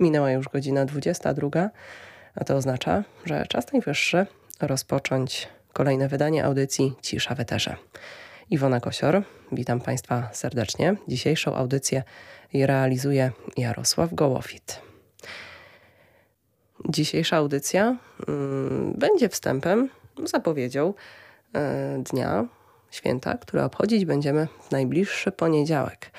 Minęła już godzina 22, a to oznacza, że czas najwyższy rozpocząć kolejne wydanie audycji Cisza w Eterze. Iwona Kosior, witam Państwa serdecznie. Dzisiejszą audycję realizuje Jarosław Gołofit. Dzisiejsza audycja mm, będzie wstępem, zapowiedzią y, dnia święta, które obchodzić będziemy w najbliższy poniedziałek.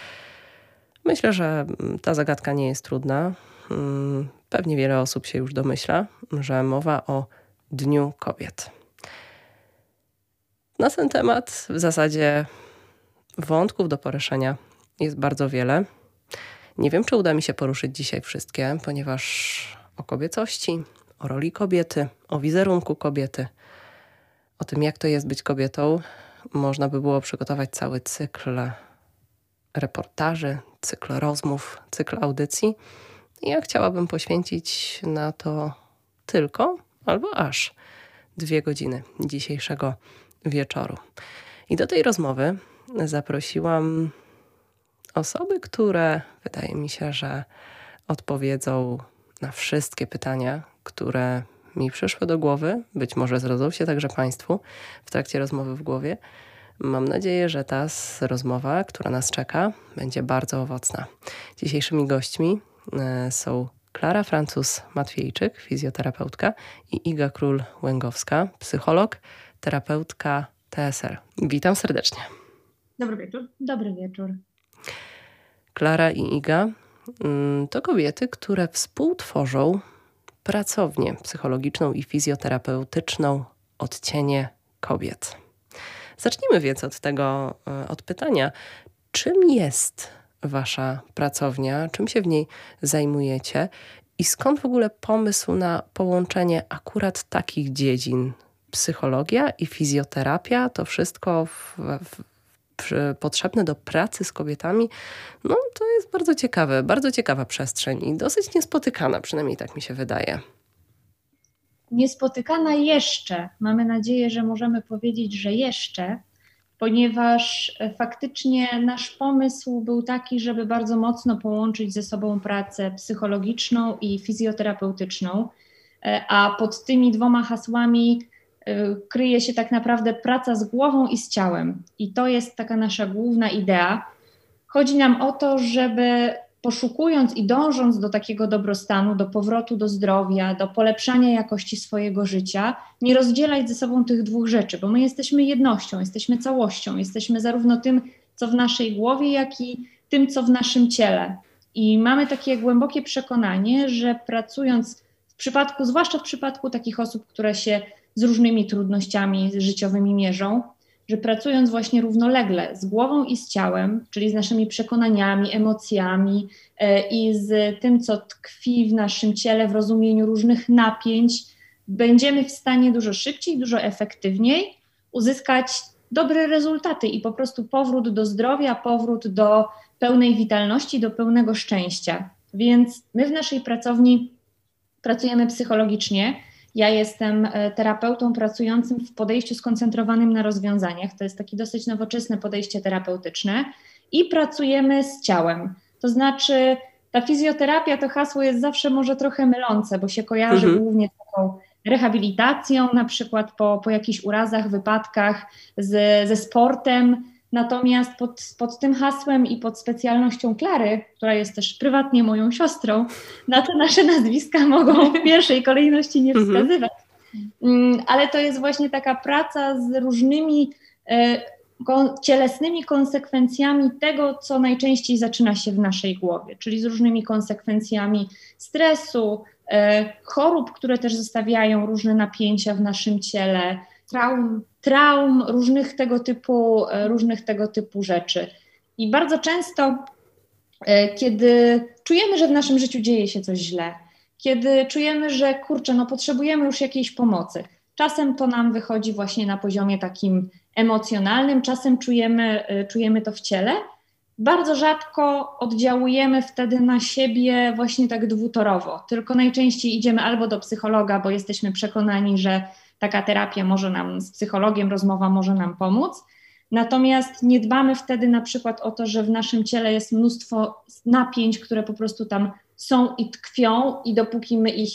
Myślę, że ta zagadka nie jest trudna. Mm, pewnie wiele osób się już domyśla, że mowa o Dniu Kobiet. Na ten temat w zasadzie wątków do poruszenia jest bardzo wiele. Nie wiem, czy uda mi się poruszyć dzisiaj wszystkie, ponieważ o kobiecości, o roli kobiety, o wizerunku kobiety, o tym, jak to jest być kobietą, można by było przygotować cały cykl reportaży, cykl rozmów, cykl audycji. Ja chciałabym poświęcić na to tylko albo aż dwie godziny dzisiejszego wieczoru. I do tej rozmowy zaprosiłam osoby, które wydaje mi się, że odpowiedzą na wszystkie pytania, które mi przyszły do głowy. Być może zrodzą się także Państwu w trakcie rozmowy w głowie. Mam nadzieję, że ta rozmowa, która nas czeka, będzie bardzo owocna. Dzisiejszymi gośćmi są Klara Francuz-Matwiejczyk, fizjoterapeutka i Iga Król-Łęgowska, psycholog, terapeutka TSR. Witam serdecznie. Dobry wieczór. Dobry wieczór. Klara i Iga mm, to kobiety, które współtworzą pracownię psychologiczną i fizjoterapeutyczną Odcienie Kobiet. Zacznijmy więc od tego, e, od pytania, czym jest Wasza pracownia, czym się w niej zajmujecie? I skąd w ogóle pomysł na połączenie akurat takich dziedzin? Psychologia i fizjoterapia to wszystko w, w, potrzebne do pracy z kobietami, no to jest bardzo ciekawe, bardzo ciekawa przestrzeń i dosyć niespotykana, przynajmniej tak mi się wydaje. Niespotykana jeszcze. Mamy nadzieję, że możemy powiedzieć, że jeszcze, ponieważ e, faktycznie nasz pomysł był taki, żeby bardzo mocno połączyć ze sobą pracę psychologiczną i fizjoterapeutyczną, e, a pod tymi dwoma hasłami e, kryje się tak naprawdę praca z głową i z ciałem. I to jest taka nasza główna idea. Chodzi nam o to, żeby poszukując i dążąc do takiego dobrostanu, do powrotu do zdrowia, do polepszania jakości swojego życia, nie rozdzielać ze sobą tych dwóch rzeczy, bo my jesteśmy jednością, jesteśmy całością, jesteśmy zarówno tym, co w naszej głowie, jak i tym, co w naszym ciele. I mamy takie głębokie przekonanie, że pracując w przypadku, zwłaszcza w przypadku takich osób, które się z różnymi trudnościami życiowymi mierzą, że pracując właśnie równolegle z głową i z ciałem, czyli z naszymi przekonaniami, emocjami e, i z tym, co tkwi w naszym ciele w rozumieniu różnych napięć, będziemy w stanie dużo szybciej, dużo efektywniej uzyskać dobre rezultaty i po prostu powrót do zdrowia, powrót do pełnej witalności, do pełnego szczęścia. Więc my w naszej pracowni pracujemy psychologicznie ja jestem e, terapeutą pracującym w podejściu skoncentrowanym na rozwiązaniach. To jest takie dosyć nowoczesne podejście terapeutyczne i pracujemy z ciałem. To znaczy, ta fizjoterapia, to hasło jest zawsze może trochę mylące, bo się kojarzy mhm. głównie z taką rehabilitacją, na przykład po, po jakichś urazach, wypadkach, z, ze sportem. Natomiast pod, pod tym hasłem i pod specjalnością Klary, która jest też prywatnie moją siostrą, na te nasze nazwiska mogą w pierwszej kolejności nie mhm. wskazywać. Mm, ale to jest właśnie taka praca z różnymi e, cielesnymi konsekwencjami tego, co najczęściej zaczyna się w naszej głowie, czyli z różnymi konsekwencjami stresu, e, chorób, które też zostawiają różne napięcia w naszym ciele, traum, traum, różnych tego typu, e, różnych tego typu rzeczy. I bardzo często, e, kiedy czujemy, że w naszym życiu dzieje się coś źle, kiedy czujemy, że kurczę, no potrzebujemy już jakiejś pomocy, czasem to nam wychodzi właśnie na poziomie takim emocjonalnym, czasem czujemy, e, czujemy to w ciele. Bardzo rzadko oddziałujemy wtedy na siebie właśnie tak dwutorowo, tylko najczęściej idziemy albo do psychologa, bo jesteśmy przekonani, że taka terapia może nam z psychologiem, rozmowa może nam pomóc. Natomiast nie dbamy wtedy na przykład o to, że w naszym ciele jest mnóstwo napięć, które po prostu tam są i tkwią, i dopóki my ich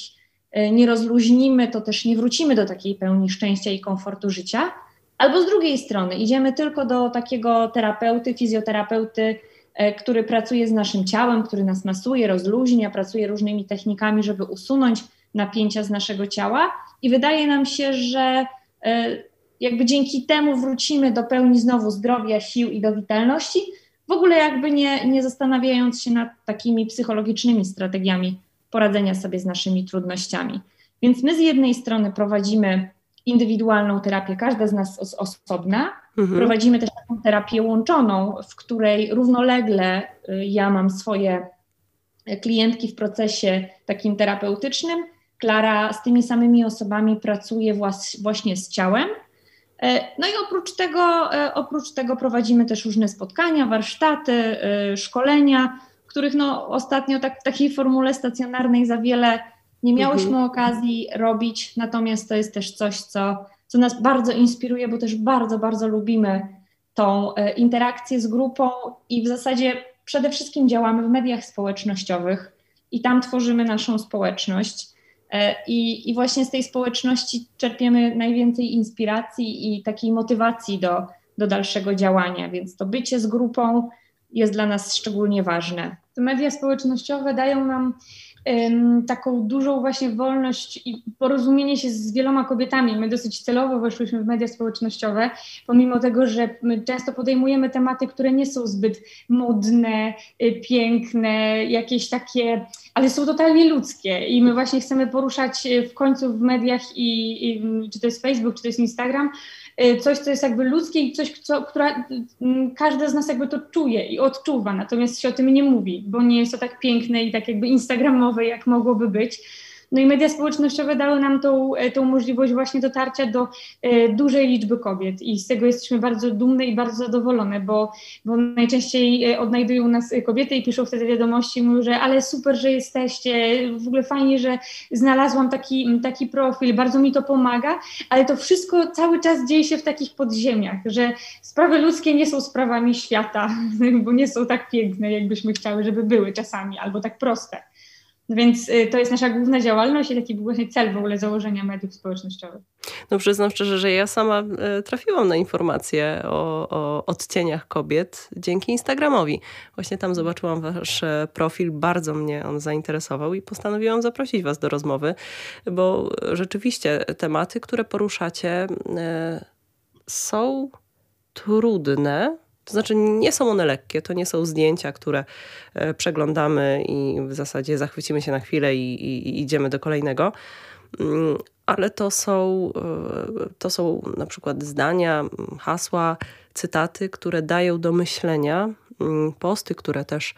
e, nie rozluźnimy, to też nie wrócimy do takiej pełni szczęścia i komfortu życia. Albo z drugiej strony, idziemy tylko do takiego terapeuty, fizjoterapeuty, e, który pracuje z naszym ciałem, który nas masuje, rozluźnia, pracuje różnymi technikami, żeby usunąć napięcia z naszego ciała, i wydaje nam się, że e, jakby dzięki temu wrócimy do pełni znowu zdrowia, sił i do witalności, w ogóle jakby nie, nie zastanawiając się nad takimi psychologicznymi strategiami poradzenia sobie z naszymi trudnościami. Więc my z jednej strony prowadzimy indywidualną terapię, każda z nas osobna. Mhm. Prowadzimy też taką terapię łączoną, w której równolegle y, ja mam swoje klientki w procesie takim terapeutycznym. Klara z tymi samymi osobami pracuje właśnie z ciałem. E, no i oprócz tego, e, oprócz tego prowadzimy też różne spotkania, warsztaty, e, szkolenia, których no ostatnio tak w takiej formule stacjonarnej za wiele nie miałyśmy mhm. okazji robić, natomiast to jest też coś, co, co nas bardzo inspiruje, bo też bardzo, bardzo lubimy tą interakcję z grupą i w zasadzie przede wszystkim działamy w mediach społecznościowych i tam tworzymy naszą społeczność. E, I, I właśnie z tej społeczności czerpiemy najwięcej inspiracji i takiej motywacji do, do dalszego działania, więc to bycie z grupą jest dla nas szczególnie ważne. Te media społecznościowe dają nam taką dużą właśnie wolność i porozumienie się z wieloma kobietami. My dosyć celowo weszłyśmy w media społecznościowe, pomimo tego, że często podejmujemy tematy, które nie są zbyt modne, y, piękne, jakieś takie, ale są totalnie ludzkie i my właśnie chcemy poruszać y, w końcu w mediach i, i czy to jest Facebook, czy to jest Instagram, coś, co jest jakby ludzkie i coś, co, która, mm, każda z nas jakby to czuje i odczuwa, natomiast się o tym nie mówi, bo nie jest to tak piękne i tak jakby instagramowe, jak mogłoby być. No i media społecznościowe dały nam tą, e, tą możliwość właśnie dotarcia do e, dużej liczby kobiet i z tego jesteśmy bardzo dumne i bardzo zadowolone, bo, bo najczęściej e, odnajdują nas kobiety i piszą wtedy wiadomości, mówią, że ale super, że jesteście, w ogóle fajnie, że znalazłam taki, taki profil, bardzo mi to pomaga, ale to wszystko cały czas dzieje się w takich podziemiach, że sprawy ludzkie nie są sprawami świata, bo nie są tak piękne, jakbyśmy chciały, żeby były czasami, albo tak proste. Więc y, to jest nasza główna działalność i taki był właśnie cel w ogóle założenia mediów społecznościowych. No przyznam szczerze, że ja sama y, trafiłam na informacje o, o odcieniach kobiet dzięki Instagramowi. Właśnie tam zobaczyłam wasz e, profil, bardzo mnie on zainteresował i postanowiłam zaprosić was do rozmowy, bo rzeczywiście tematy, które poruszacie e, są trudne, to znaczy nie są one lekkie, to nie są zdjęcia, które e, przeglądamy i w zasadzie zachwycimy się na chwilę i, i, i idziemy do kolejnego, mm, ale to są, e, to są na przykład zdania, hasła, cytaty, które dają do myślenia, mm, posty, które też,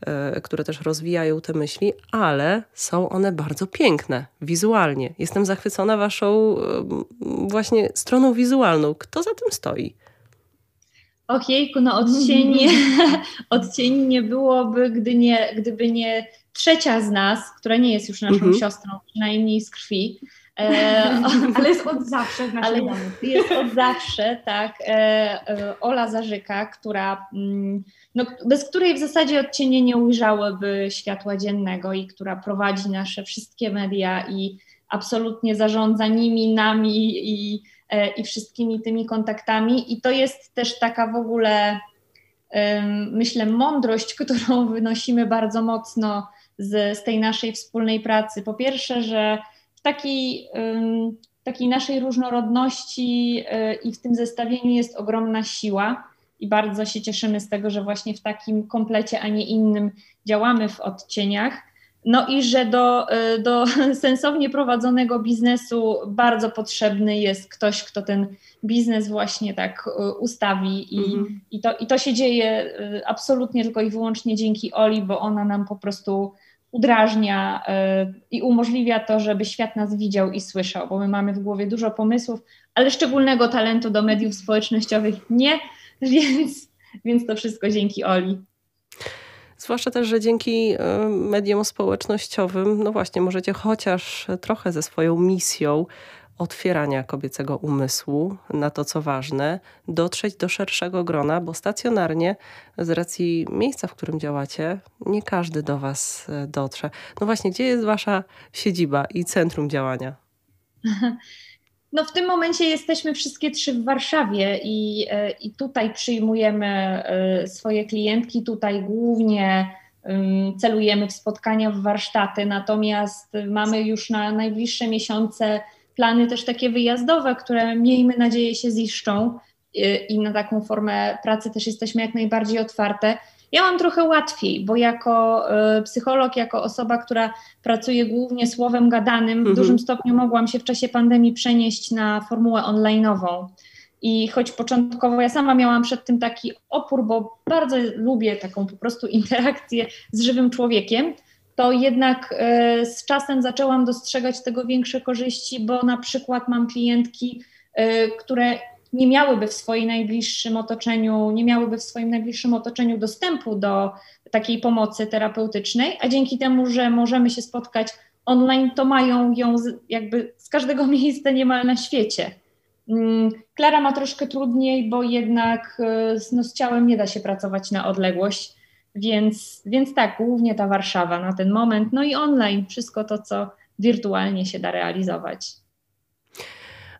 e, które też rozwijają te myśli, ale są one bardzo piękne wizualnie. Jestem zachwycona waszą właśnie stroną wizualną. Kto za tym stoi? Ojejku, no odcieni, odcieni nie byłoby, gdy nie, gdyby nie trzecia z nas, która nie jest już naszą mhm. siostrą, przynajmniej z krwi. E, ale jest od zawsze w naszej Ale jest od zawsze, tak. E, e, Ola Zarzyka, która, mm, no, bez której w zasadzie odcienie nie ujrzałyby światła dziennego i która prowadzi nasze wszystkie media i absolutnie zarządza nimi, nami i i wszystkimi tymi kontaktami. I to jest też taka w ogóle, myślę, mądrość, którą wynosimy bardzo mocno z, z tej naszej wspólnej pracy. Po pierwsze, że w takiej, takiej naszej różnorodności e, i w tym zestawieniu jest ogromna siła. I bardzo się cieszymy z tego, że właśnie w takim komplecie, a nie innym działamy w odcieniach. No i że do, y, do sensownie prowadzonego biznesu bardzo potrzebny jest ktoś, kto ten biznes właśnie tak y, ustawi. I, mhm. i, to, i to się dzieje y, absolutnie tylko i wyłącznie dzięki Oli, bo ona nam po prostu udrażnia i umożliwia to, żeby świat nas widział i słyszał, bo my mamy w głowie dużo pomysłów, ale szczególnego talentu do mediów społecznościowych nie, więc, więc to wszystko dzięki Oli. Zwłaszcza też, że dzięki e, mediom społecznościowym, no właśnie, możecie chociaż trochę ze swoją misją otwierania kobiecego umysłu na to, co ważne, dotrzeć do szerszego grona, bo stacjonarnie, z racji miejsca, w którym działacie, nie każdy do Was e, dotrze. No właśnie, gdzie jest Wasza siedziba i centrum działania? No w tym momencie jesteśmy wszystkie trzy w Warszawie i, e, i tutaj przyjmujemy e, swoje klientki, tutaj głównie celujemy w spotkania w warsztaty, natomiast mamy już na najbliższe miesiące plany też takie wyjazdowe, które miejmy nadzieję się ziszczą y, i na taką formę pracy też jesteśmy jak najbardziej otwarte. Ja mam trochę łatwiej, bo jako y, psycholog, jako osoba, która pracuje głównie słowem gadanym, w mhm. dużym stopniu mogłam się w czasie pandemii przenieść na formułę online'ową. I choć początkowo ja sama miałam przed tym taki opór, bo bardzo lubię taką po prostu interakcję z żywym człowiekiem, to jednak e, z czasem zaczęłam dostrzegać tego większe korzyści, bo na przykład mam klientki, e, które nie miałyby w swoim najbliższym otoczeniu, nie miałyby w swoim najbliższym otoczeniu dostępu do takiej pomocy terapeutycznej, a dzięki temu, że możemy się spotkać online, to mają ją jakby z każdego miejsca niemal na świecie. Mm, Klara ma troszkę trudniej, bo jednak e, no, z ciałem nie da się pracować na odległość, więc, więc tak, głównie ta Warszawa na ten moment, no i online, wszystko to, co wirtualnie się da realizować.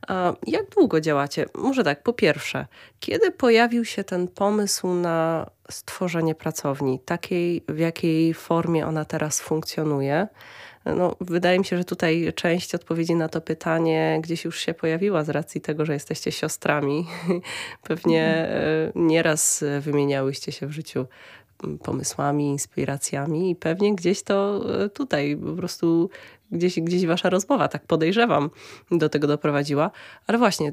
A jak długo działacie? Może tak, po pierwsze, kiedy pojawił się ten pomysł na stworzenie pracowni, takiej, w jakiej formie ona teraz funkcjonuje? No, wydaje mi się, że tutaj część odpowiedzi na to pytanie gdzieś już się pojawiła z racji tego, że jesteście siostrami. Pewnie mhm. e, nieraz wymieniałyście się w życiu pomysłami, inspiracjami i pewnie gdzieś to e, tutaj po prostu gdzieś, gdzieś wasza rozmowa, tak podejrzewam, do tego doprowadziła. Ale właśnie,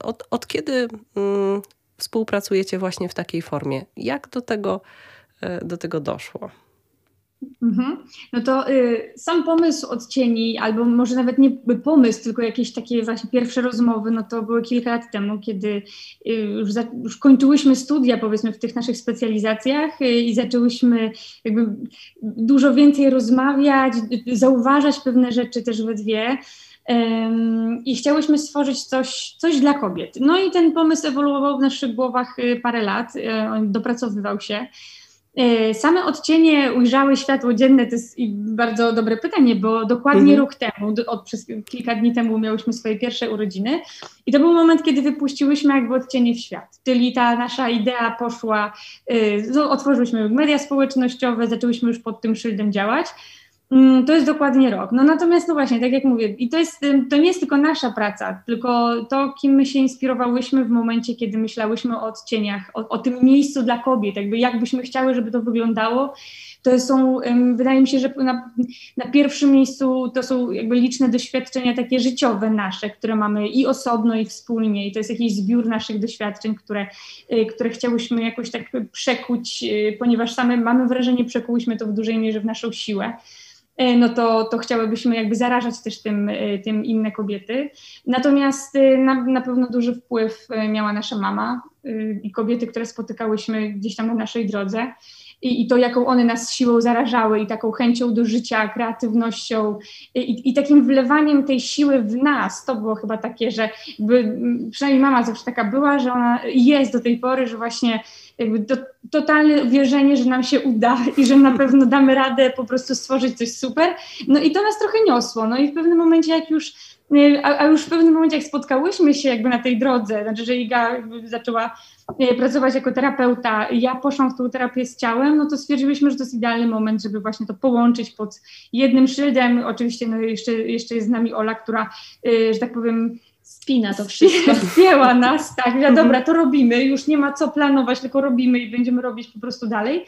od, od kiedy mm, współpracujecie właśnie w takiej formie? Jak do tego, e, do tego doszło? Mhm. No to y, sam pomysł odcieni, albo może nawet nie pomysł, tylko jakieś takie właśnie pierwsze rozmowy, no to były kilka lat temu, kiedy y, już, za, już kończyłyśmy studia powiedzmy w tych naszych specjalizacjach y, i zaczęłyśmy jakby dużo więcej rozmawiać, zauważać pewne rzeczy też we dwie. I chciałyśmy stworzyć coś, coś dla kobiet. No i ten pomysł ewoluował w naszych głowach y, parę lat, y, dopracowywał się. E, same odcienie ujrzały światło dzienne, to jest bardzo dobre pytanie, bo dokładnie mhm. rok temu, od, przez kilka dni temu miałyśmy swoje pierwsze urodziny i to był moment, kiedy wypuściłyśmy jakby odcienie w świat, czyli ta nasza idea poszła, e, no, otworzyłyśmy media społecznościowe, zaczęłyśmy już pod tym szyldem działać, to jest dokładnie rok. No natomiast, no właśnie, tak jak mówię, i to, jest, to nie jest tylko nasza praca, tylko to, kim my się inspirowałyśmy w momencie, kiedy myślałyśmy o odcieniach, o, o tym miejscu dla kobiet, jakby jak byśmy chciały, żeby to wyglądało. To są, wydaje mi się, że na, na pierwszym miejscu to są jakby liczne doświadczenia takie życiowe nasze, które mamy i osobno, i wspólnie. I to jest jakiś zbiór naszych doświadczeń, które, y, które chciałyśmy jakoś tak przekuć, y, ponieważ same mamy wrażenie, przekułyśmy to w dużej mierze w naszą siłę. E, no to, to chciałybyśmy jakby zarażać też tym, e, tym inne kobiety. Natomiast e, na, na pewno duży wpływ miała nasza mama i kobiety, które spotykałyśmy gdzieś tam na naszej drodze. I, i to, jaką one nas siłą zarażały, i taką chęcią do życia, kreatywnością, i, i takim wlewaniem tej siły w nas. To było chyba takie, że jakby, przynajmniej mama zawsze taka była, że ona jest do tej pory, że właśnie jakby to, totalne wierzenie, że nam się uda i że na pewno damy radę po prostu stworzyć coś super. No i to nas trochę niosło. No i w pewnym momencie, jak już a, a już w pewnym momencie, jak spotkałyśmy się jakby na tej drodze, znaczy, że Iga zaczęła pracować jako terapeuta, ja poszłam w tą terapię z ciałem, no to stwierdziłyśmy, że to jest idealny moment, żeby właśnie to połączyć pod jednym szyldem. Oczywiście no jeszcze, jeszcze jest z nami Ola, która, y, że tak powiem, spina to wszystko. Spięła nas, tak, ja, dobra, to robimy, już nie ma co planować, tylko robimy i będziemy robić po prostu dalej.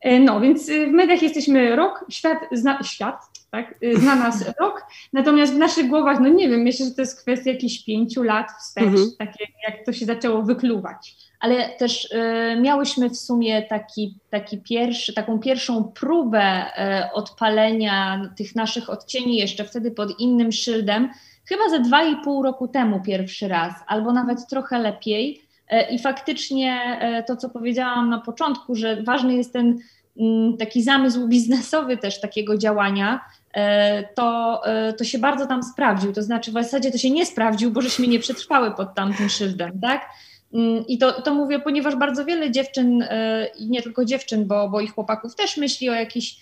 E, no, więc w mediach jesteśmy rok, świat zna, świat, tak, y, zna nas rok, natomiast w naszych głowach, no nie wiem, myślę, że to jest kwestia jakichś pięciu lat wstecz, mhm. takie jak to się zaczęło wykluwać. Ale też y, miałyśmy w sumie taki, taki pierwszy, taką pierwszą próbę y, odpalenia tych naszych odcieni jeszcze wtedy pod innym szyldem, chyba ze dwa i pół roku temu pierwszy raz, albo nawet trochę lepiej. E, I faktycznie e, to, co powiedziałam na początku, że ważny jest ten mm, taki zamysł biznesowy też takiego działania, to, to się bardzo tam sprawdził. To znaczy, w zasadzie to się nie sprawdził, bo żeśmy nie przetrwały pod tamtym szyldem, tak? Mm, I to, to mówię, ponieważ bardzo wiele dziewczyn, i nie tylko dziewczyn, bo, bo i chłopaków też myśli o jakiś,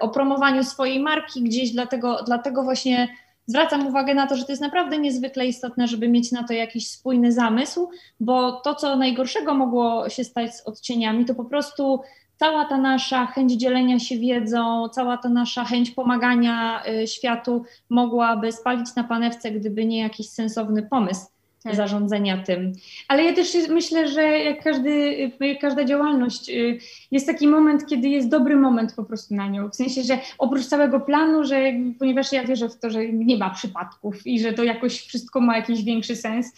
o promowaniu swojej marki gdzieś, dlatego, dlatego właśnie zwracam uwagę na to, że to jest naprawdę niezwykle istotne, żeby mieć na to jakiś spójny zamysł, bo to, co najgorszego mogło się stać z odcieniami, to po prostu cała ta nasza chęć dzielenia się wiedzą, cała ta nasza chęć pomagania y, światu mogłaby spalić na panewce, gdyby nie jakiś sensowny pomysł tak. zarządzania tym. Ale ja też myślę, że jak, każdy, jak każda działalność, y, jest taki moment, kiedy jest dobry moment po prostu na nią. W sensie, że oprócz całego planu, że ponieważ ja wierzę w to, że nie ma przypadków i że to jakoś wszystko ma jakiś większy sens,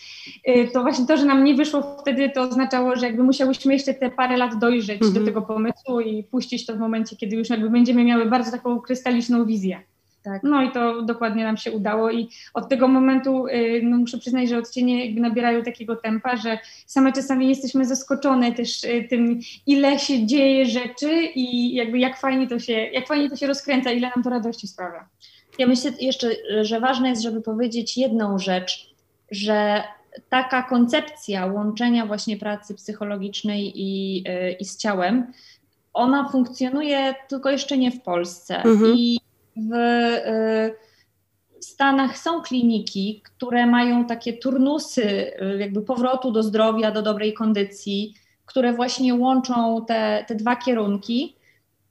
y, to właśnie to, że nam nie wyszło wtedy, to oznaczało, że jakby musiałyśmy jeszcze te parę lat dojrzeć mhm. do tego pomysłu i puścić to w momencie, kiedy już jakby będziemy miały bardzo taką krystaliczną wizję. Tak. No i to dokładnie nam się udało i od tego momentu y, no muszę przyznać, że odcienie jakby nabierają takiego tempa, że same czasami jesteśmy zaskoczone też y, tym, ile się dzieje rzeczy i jakby jak fajnie to się, jak fajnie to się rozkręca, ile nam to radości sprawia. Ja myślę jeszcze, że ważne jest, żeby powiedzieć jedną rzecz, że taka koncepcja łączenia właśnie pracy psychologicznej i, y, i z ciałem, ona funkcjonuje tylko jeszcze nie w Polsce. Mhm. I w, y, w Stanach są kliniki, które mają takie turnusy y, jakby powrotu do zdrowia, do dobrej kondycji, które właśnie łączą te, te dwa kierunki.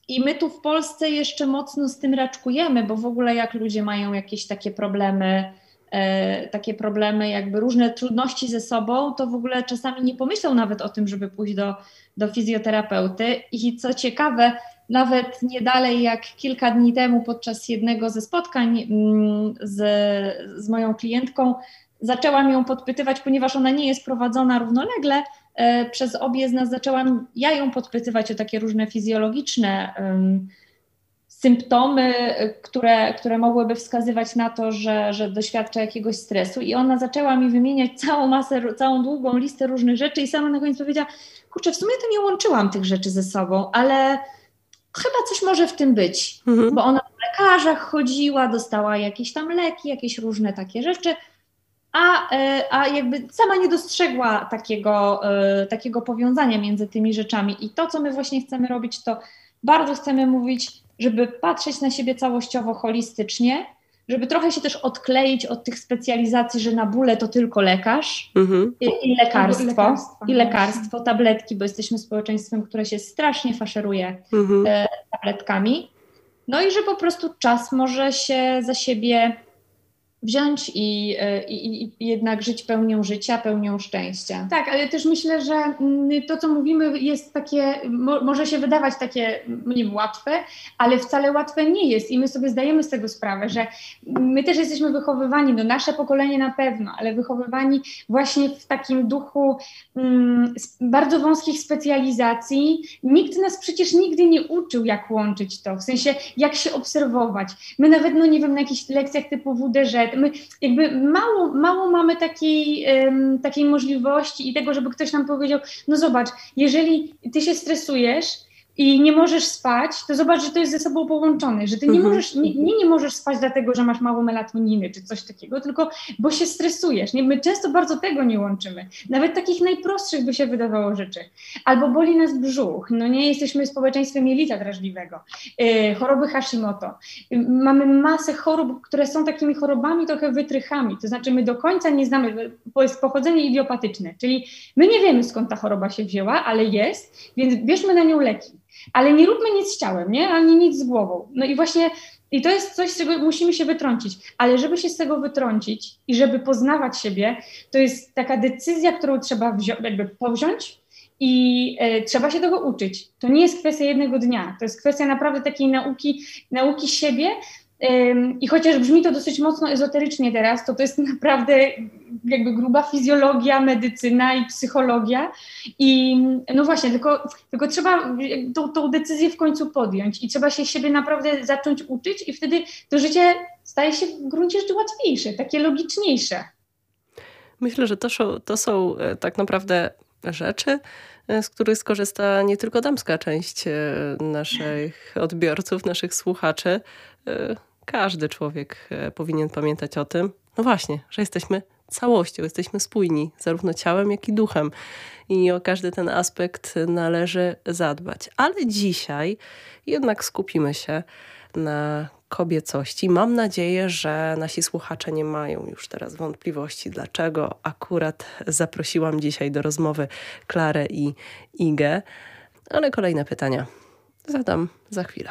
I my tu w Polsce jeszcze mocno z tym raczkujemy, bo w ogóle jak ludzie mają jakieś takie problemy, e, takie problemy, jakby różne trudności ze sobą, to w ogóle czasami nie pomyślą nawet o tym, żeby pójść do, do fizjoterapeuty. I co ciekawe, nawet nie dalej jak kilka dni temu podczas jednego ze spotkań mm, z, z moją klientką zaczęłam ją podpytywać, ponieważ ona nie jest prowadzona równolegle, e, przez obie z nas zaczęłam ja ją podpytywać o takie różne fizjologiczne symptomy, które, które mogłyby wskazywać na to, że, że doświadcza jakiegoś stresu. I ona zaczęła mi wymieniać całą masę, całą długą listę różnych rzeczy i sama na koniec powiedziała, kurczę, w sumie to nie łączyłam tych rzeczy ze sobą, ale chyba coś może w tym być, mhm. bo ona w lekarzach chodziła, dostała jakieś tam leki, jakieś różne takie rzeczy, a, e, a jakby sama nie dostrzegła takiego, e, takiego powiązania między tymi rzeczami. I to, co my właśnie chcemy robić, to bardzo chcemy mówić, żeby patrzeć na siebie całościowo, holistycznie, żeby trochę się też odkleić od tych specjalizacji, że na bóle to tylko lekarz mhm. i, i, lekarstwo, lekarstwo, i lekarstwo, tabletki, bo jesteśmy społeczeństwem, które się strasznie faszeruje mhm. e, tabletkami. No i że po prostu czas może się za siebie wziąć i, i, i, jednak żyć pełnią życia, pełnią szczęścia. Tak, ale też myślę, że mm, to, co mówimy, jest takie, może się wydawać takie, nie wiem, łatwe, ale wcale łatwe nie jest i my sobie zdajemy z tego sprawę, że my też jesteśmy wychowywani, no nasze pokolenie na pewno, ale wychowywani właśnie w takim duchu mm, bardzo wąskich specjalizacji. Nikt nas przecież nigdy nie uczył, jak łączyć to, w sensie jak się obserwować. My nawet, no nie wiem, na jakichś lekcjach typu WDŻ, my jakby mało, mało mamy takiej, um, takiej możliwości i tego, żeby ktoś nam powiedział, no zobacz, jeżeli ty się stresujesz, i nie możesz spać, to zobacz, że to jest ze sobą połączone, że ty nie mhm. możesz, nie, nie, nie możesz spać dlatego, że masz mało melatoniny czy coś takiego, tylko bo się stresujesz. Nie? My często bardzo tego nie łączymy. Nawet takich najprostszych by się wydawało rzeczy. Albo boli nas brzuch, no nie jesteśmy społeczeństwem jelita drażliwego, yy, choroby Hashimoto. Yy, mamy masę chorób, które są takimi chorobami trochę wytrychami, to znaczy my do końca nie znamy, bo jest pochodzenie idiopatyczne, czyli my nie wiemy skąd ta choroba się wzięła, ale jest, więc bierzmy na nią leki ale nie róbmy nic z ciałem, nie? Ani nic z głową. No i właśnie i to jest coś, z czego musimy się wytrącić. Ale żeby się z tego wytrącić i żeby poznawać siebie, to jest taka decyzja, którą trzeba wzi- jakby powziąć i e, trzeba się tego uczyć. To nie jest kwestia jednego dnia. To jest kwestia naprawdę takiej nauki, nauki siebie, i chociaż brzmi to dosyć mocno ezoterycznie teraz, to to jest naprawdę jakby gruba fizjologia, medycyna i psychologia. I no właśnie, tylko, tylko trzeba tą, tą decyzję w końcu podjąć i trzeba się siebie naprawdę zacząć uczyć i wtedy to życie staje się w gruncie rzeczy łatwiejsze, takie logiczniejsze. Myślę, że to są, to są e, tak naprawdę rzeczy, e, z których skorzysta nie tylko damska część e, naszych odbiorców, naszych słuchaczy, każdy człowiek e, powinien pamiętać o tym, no właśnie, że jesteśmy całością, jesteśmy spójni, zarówno ciałem, jak i duchem. I o każdy ten aspekt należy zadbać. Ale dzisiaj jednak skupimy się na kobiecości. Mam nadzieję, że nasi słuchacze nie mają już teraz wątpliwości, dlaczego akurat zaprosiłam dzisiaj do rozmowy Klarę i Igę. Ale kolejne pytania zadam za chwilę.